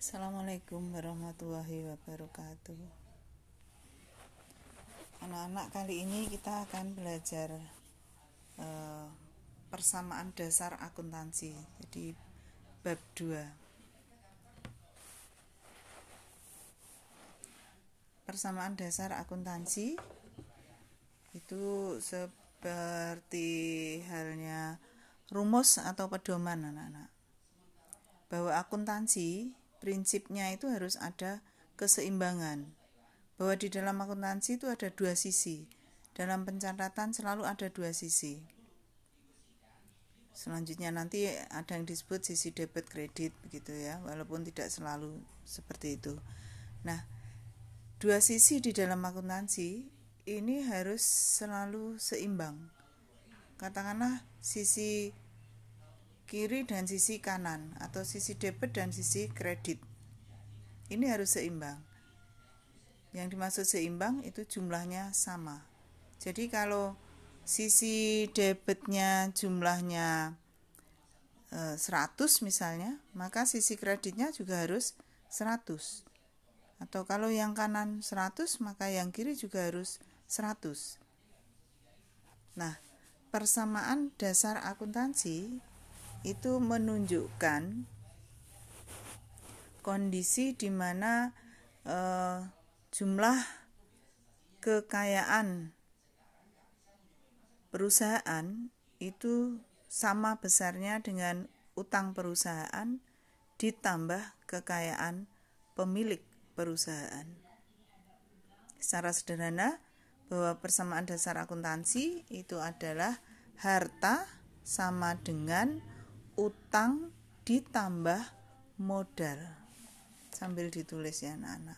Assalamualaikum warahmatullahi wabarakatuh. Anak-anak kali ini kita akan belajar eh, persamaan dasar akuntansi. Jadi bab 2. Persamaan dasar akuntansi itu seperti halnya rumus atau pedoman anak-anak. Bahwa akuntansi prinsipnya itu harus ada keseimbangan. Bahwa di dalam akuntansi itu ada dua sisi. Dalam pencatatan selalu ada dua sisi. Selanjutnya nanti ada yang disebut sisi debit kredit begitu ya, walaupun tidak selalu seperti itu. Nah, dua sisi di dalam akuntansi ini harus selalu seimbang. Katakanlah sisi kiri dan sisi kanan atau sisi debit dan sisi kredit. Ini harus seimbang. Yang dimaksud seimbang itu jumlahnya sama. Jadi kalau sisi debitnya jumlahnya 100 eh, misalnya, maka sisi kreditnya juga harus 100. Atau kalau yang kanan 100, maka yang kiri juga harus 100. Nah, persamaan dasar akuntansi itu menunjukkan kondisi di mana eh, jumlah kekayaan perusahaan itu sama besarnya dengan utang perusahaan ditambah kekayaan pemilik perusahaan. Secara sederhana, bahwa persamaan dasar akuntansi itu adalah harta sama dengan utang ditambah modal. Sambil ditulis ya anak-anak.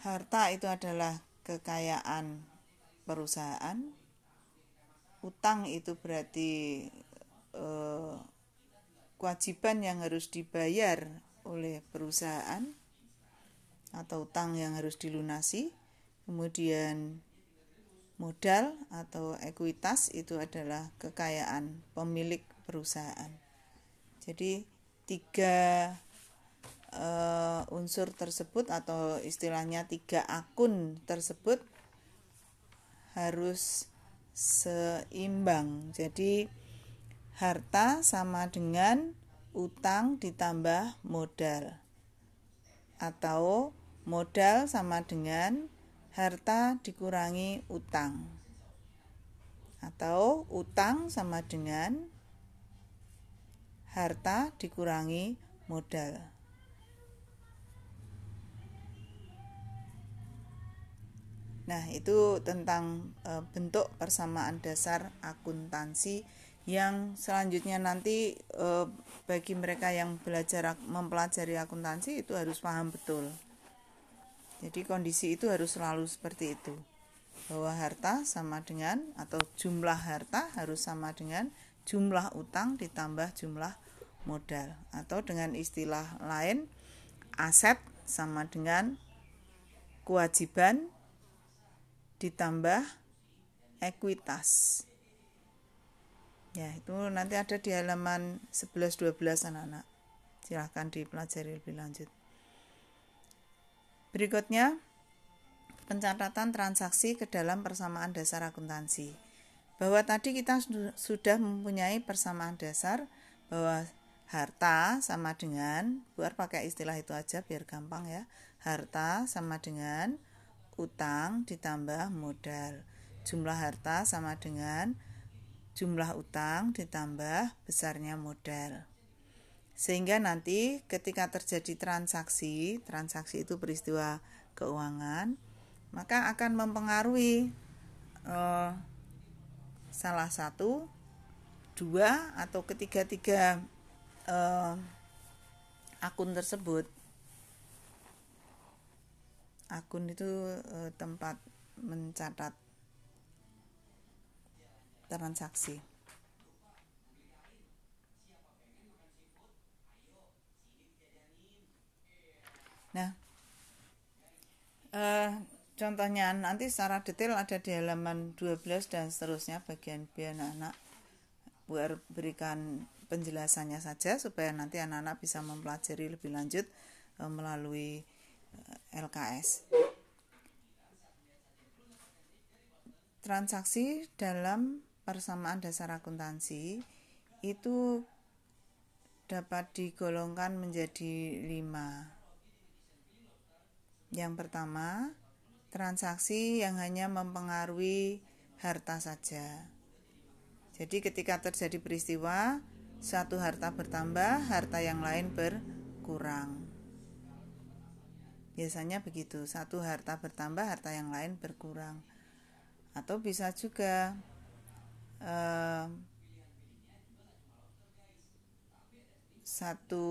Harta itu adalah kekayaan perusahaan. Utang itu berarti eh, kewajiban yang harus dibayar oleh perusahaan atau utang yang harus dilunasi. Kemudian Modal atau ekuitas itu adalah kekayaan pemilik perusahaan. Jadi tiga uh, unsur tersebut atau istilahnya tiga akun tersebut harus seimbang. Jadi harta sama dengan utang ditambah modal atau modal sama dengan harta dikurangi utang atau utang sama dengan harta dikurangi modal. Nah, itu tentang e, bentuk persamaan dasar akuntansi yang selanjutnya nanti e, bagi mereka yang belajar mempelajari akuntansi itu harus paham betul. Jadi kondisi itu harus selalu seperti itu. Bahwa harta sama dengan atau jumlah harta harus sama dengan jumlah utang ditambah jumlah modal atau dengan istilah lain aset sama dengan kewajiban ditambah ekuitas. Ya, itu nanti ada di halaman 11 12 anak-anak. Silahkan dipelajari lebih lanjut. Berikutnya, pencatatan transaksi ke dalam persamaan dasar akuntansi. Bahwa tadi kita sudah mempunyai persamaan dasar bahwa harta sama dengan, buat pakai istilah itu aja biar gampang ya. Harta sama dengan utang ditambah modal. Jumlah harta sama dengan jumlah utang ditambah besarnya modal. Sehingga nanti ketika terjadi transaksi, transaksi itu peristiwa keuangan, maka akan mempengaruhi uh, salah satu, dua atau ketiga-tiga uh, akun tersebut. Akun itu uh, tempat mencatat transaksi. Nah, uh, contohnya nanti secara detail ada di halaman 12 dan seterusnya bagian B anak-anak. berikan penjelasannya saja supaya nanti anak-anak bisa mempelajari lebih lanjut e, melalui e, LKS. Transaksi dalam persamaan dasar akuntansi itu dapat digolongkan menjadi lima. Yang pertama, transaksi yang hanya mempengaruhi harta saja. Jadi ketika terjadi peristiwa, satu harta bertambah, harta yang lain berkurang. Biasanya begitu, satu harta bertambah, harta yang lain berkurang. Atau bisa juga eh, satu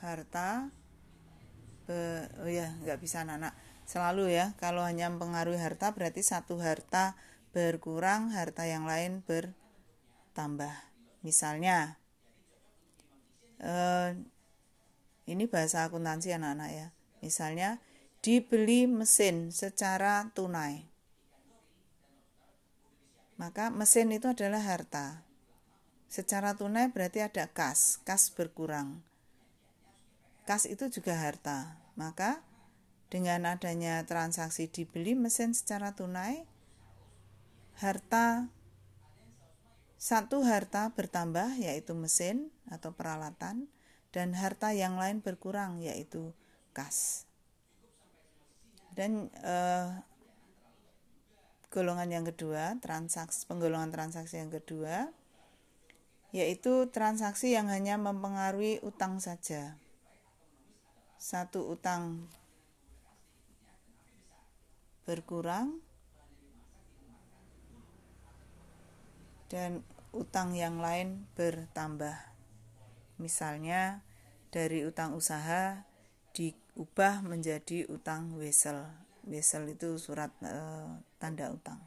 harta be, oh ya nggak bisa anak-anak selalu ya kalau hanya mempengaruhi harta berarti satu harta berkurang harta yang lain bertambah. Misalnya eh, ini bahasa akuntansi anak-anak ya. Misalnya dibeli mesin secara tunai. Maka mesin itu adalah harta. Secara tunai berarti ada kas, kas berkurang. Kas itu juga harta. Maka dengan adanya transaksi dibeli mesin secara tunai, harta satu harta bertambah yaitu mesin atau peralatan dan harta yang lain berkurang yaitu kas. Dan eh, golongan yang kedua, transaksi penggolongan transaksi yang kedua yaitu transaksi yang hanya mempengaruhi utang saja. Satu utang berkurang dan utang yang lain bertambah. Misalnya dari utang usaha diubah menjadi utang wesel. Wesel itu surat e, tanda utang.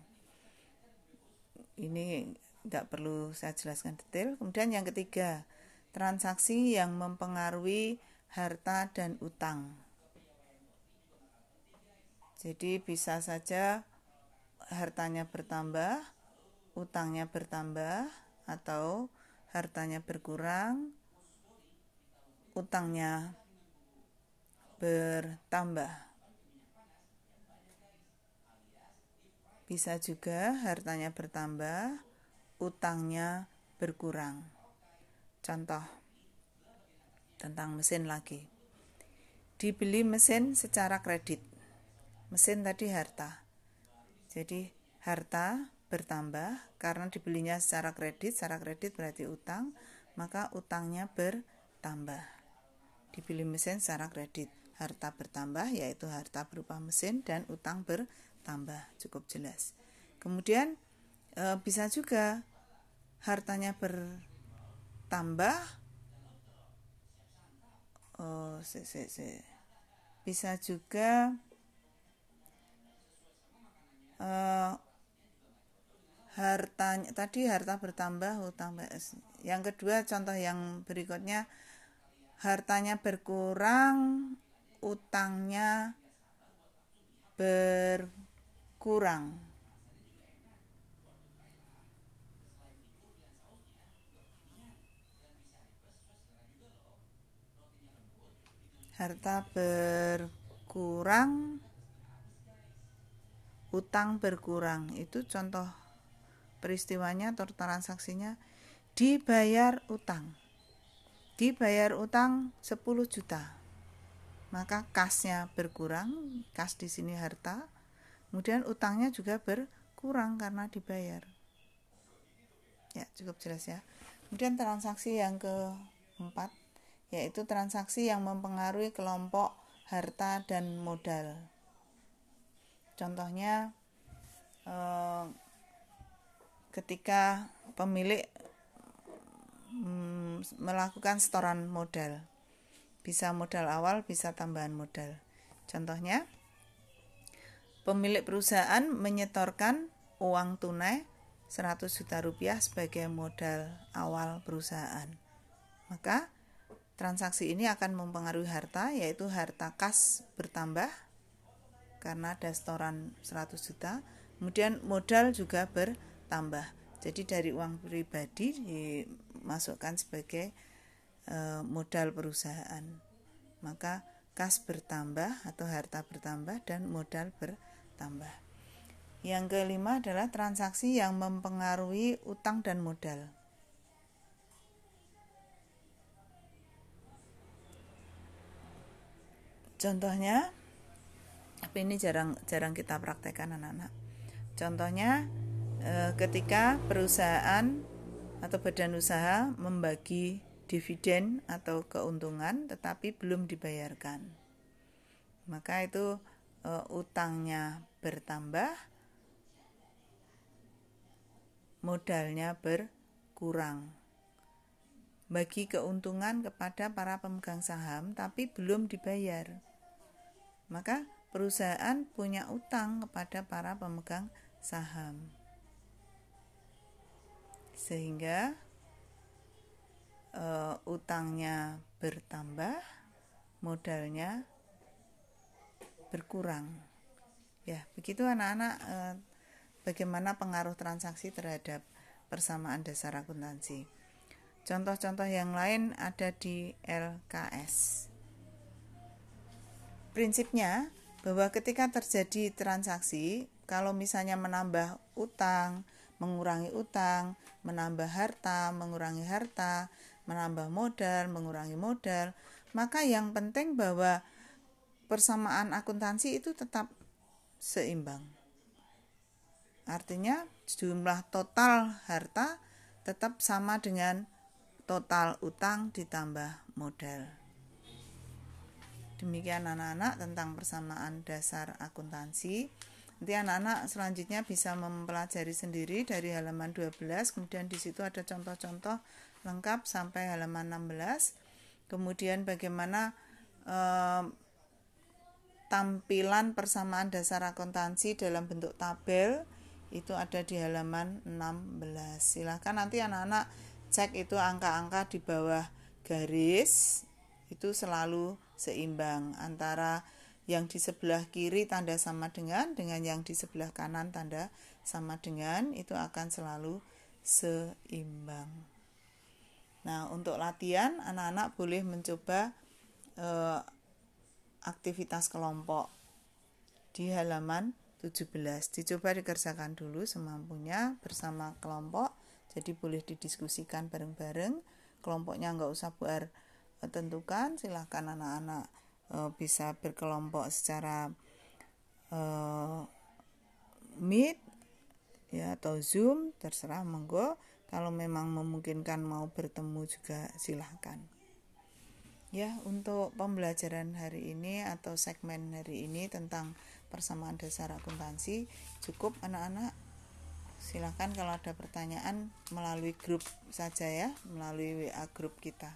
Ini tidak perlu saya jelaskan detail. Kemudian yang ketiga, transaksi yang mempengaruhi harta dan utang. Jadi bisa saja hartanya bertambah, utangnya bertambah, atau hartanya berkurang, utangnya bertambah. Bisa juga hartanya bertambah, utangnya berkurang. Contoh tentang mesin lagi. Dibeli mesin secara kredit. Mesin tadi harta. Jadi harta bertambah karena dibelinya secara kredit, secara kredit berarti utang, maka utangnya bertambah. Dibeli mesin secara kredit, harta bertambah yaitu harta berupa mesin dan utang bertambah. Cukup jelas. Kemudian e, bisa juga hartanya bertambah oh se, se, se. bisa juga e, hartanya tadi harta bertambah utang BS. Yang kedua contoh yang berikutnya hartanya berkurang utangnya berkurang. Harta berkurang utang berkurang. Itu contoh peristiwanya atau transaksinya. Dibayar utang. Dibayar utang 10 juta. Maka kasnya berkurang kas di sini harta. Kemudian utangnya juga berkurang karena dibayar. Ya cukup jelas ya. Kemudian transaksi yang keempat yaitu transaksi yang mempengaruhi kelompok harta dan modal. Contohnya eh, ketika pemilik mm, melakukan setoran modal. Bisa modal awal, bisa tambahan modal. Contohnya pemilik perusahaan menyetorkan uang tunai 100 juta rupiah sebagai modal awal perusahaan. Maka Transaksi ini akan mempengaruhi harta, yaitu harta kas bertambah karena ada setoran 100 juta. Kemudian modal juga bertambah. jadi dari uang pribadi dimasukkan sebagai e, modal perusahaan maka kas bertambah atau harta bertambah dan modal bertambah yang kelima adalah transaksi yang mempengaruhi utang dan modal contohnya tapi ini jarang jarang kita praktekkan anak-anak. Contohnya eh, ketika perusahaan atau badan usaha membagi dividen atau keuntungan tetapi belum dibayarkan. Maka itu eh, utangnya bertambah modalnya berkurang. Bagi keuntungan kepada para pemegang saham tapi belum dibayar maka perusahaan punya utang kepada para pemegang saham. Sehingga uh, utangnya bertambah, modalnya berkurang. Ya, begitu anak-anak uh, bagaimana pengaruh transaksi terhadap persamaan dasar akuntansi. Contoh-contoh yang lain ada di LKS. Prinsipnya bahwa ketika terjadi transaksi, kalau misalnya menambah utang, mengurangi utang, menambah harta, mengurangi harta, menambah modal, mengurangi modal, maka yang penting bahwa persamaan akuntansi itu tetap seimbang. Artinya jumlah total harta tetap sama dengan total utang ditambah modal. Demikian anak-anak tentang persamaan dasar akuntansi. Nanti anak-anak selanjutnya bisa mempelajari sendiri dari halaman 12, kemudian di situ ada contoh-contoh lengkap sampai halaman 16. Kemudian bagaimana eh, tampilan persamaan dasar akuntansi dalam bentuk tabel itu ada di halaman 16. Silahkan nanti anak-anak cek itu angka-angka di bawah garis itu selalu seimbang antara yang di sebelah kiri tanda sama dengan dengan yang di sebelah kanan tanda sama dengan itu akan selalu seimbang. Nah, untuk latihan anak-anak boleh mencoba eh, aktivitas kelompok di halaman 17. Dicoba dikerjakan dulu semampunya bersama kelompok. Jadi boleh didiskusikan bareng-bareng. Kelompoknya nggak usah buat tentukan. Silahkan anak-anak e, bisa berkelompok secara e, meet ya atau zoom terserah monggo. Kalau memang memungkinkan mau bertemu juga silahkan. Ya untuk pembelajaran hari ini atau segmen hari ini tentang persamaan dasar akuntansi cukup anak-anak? Silahkan kalau ada pertanyaan melalui grup saja ya melalui WA grup kita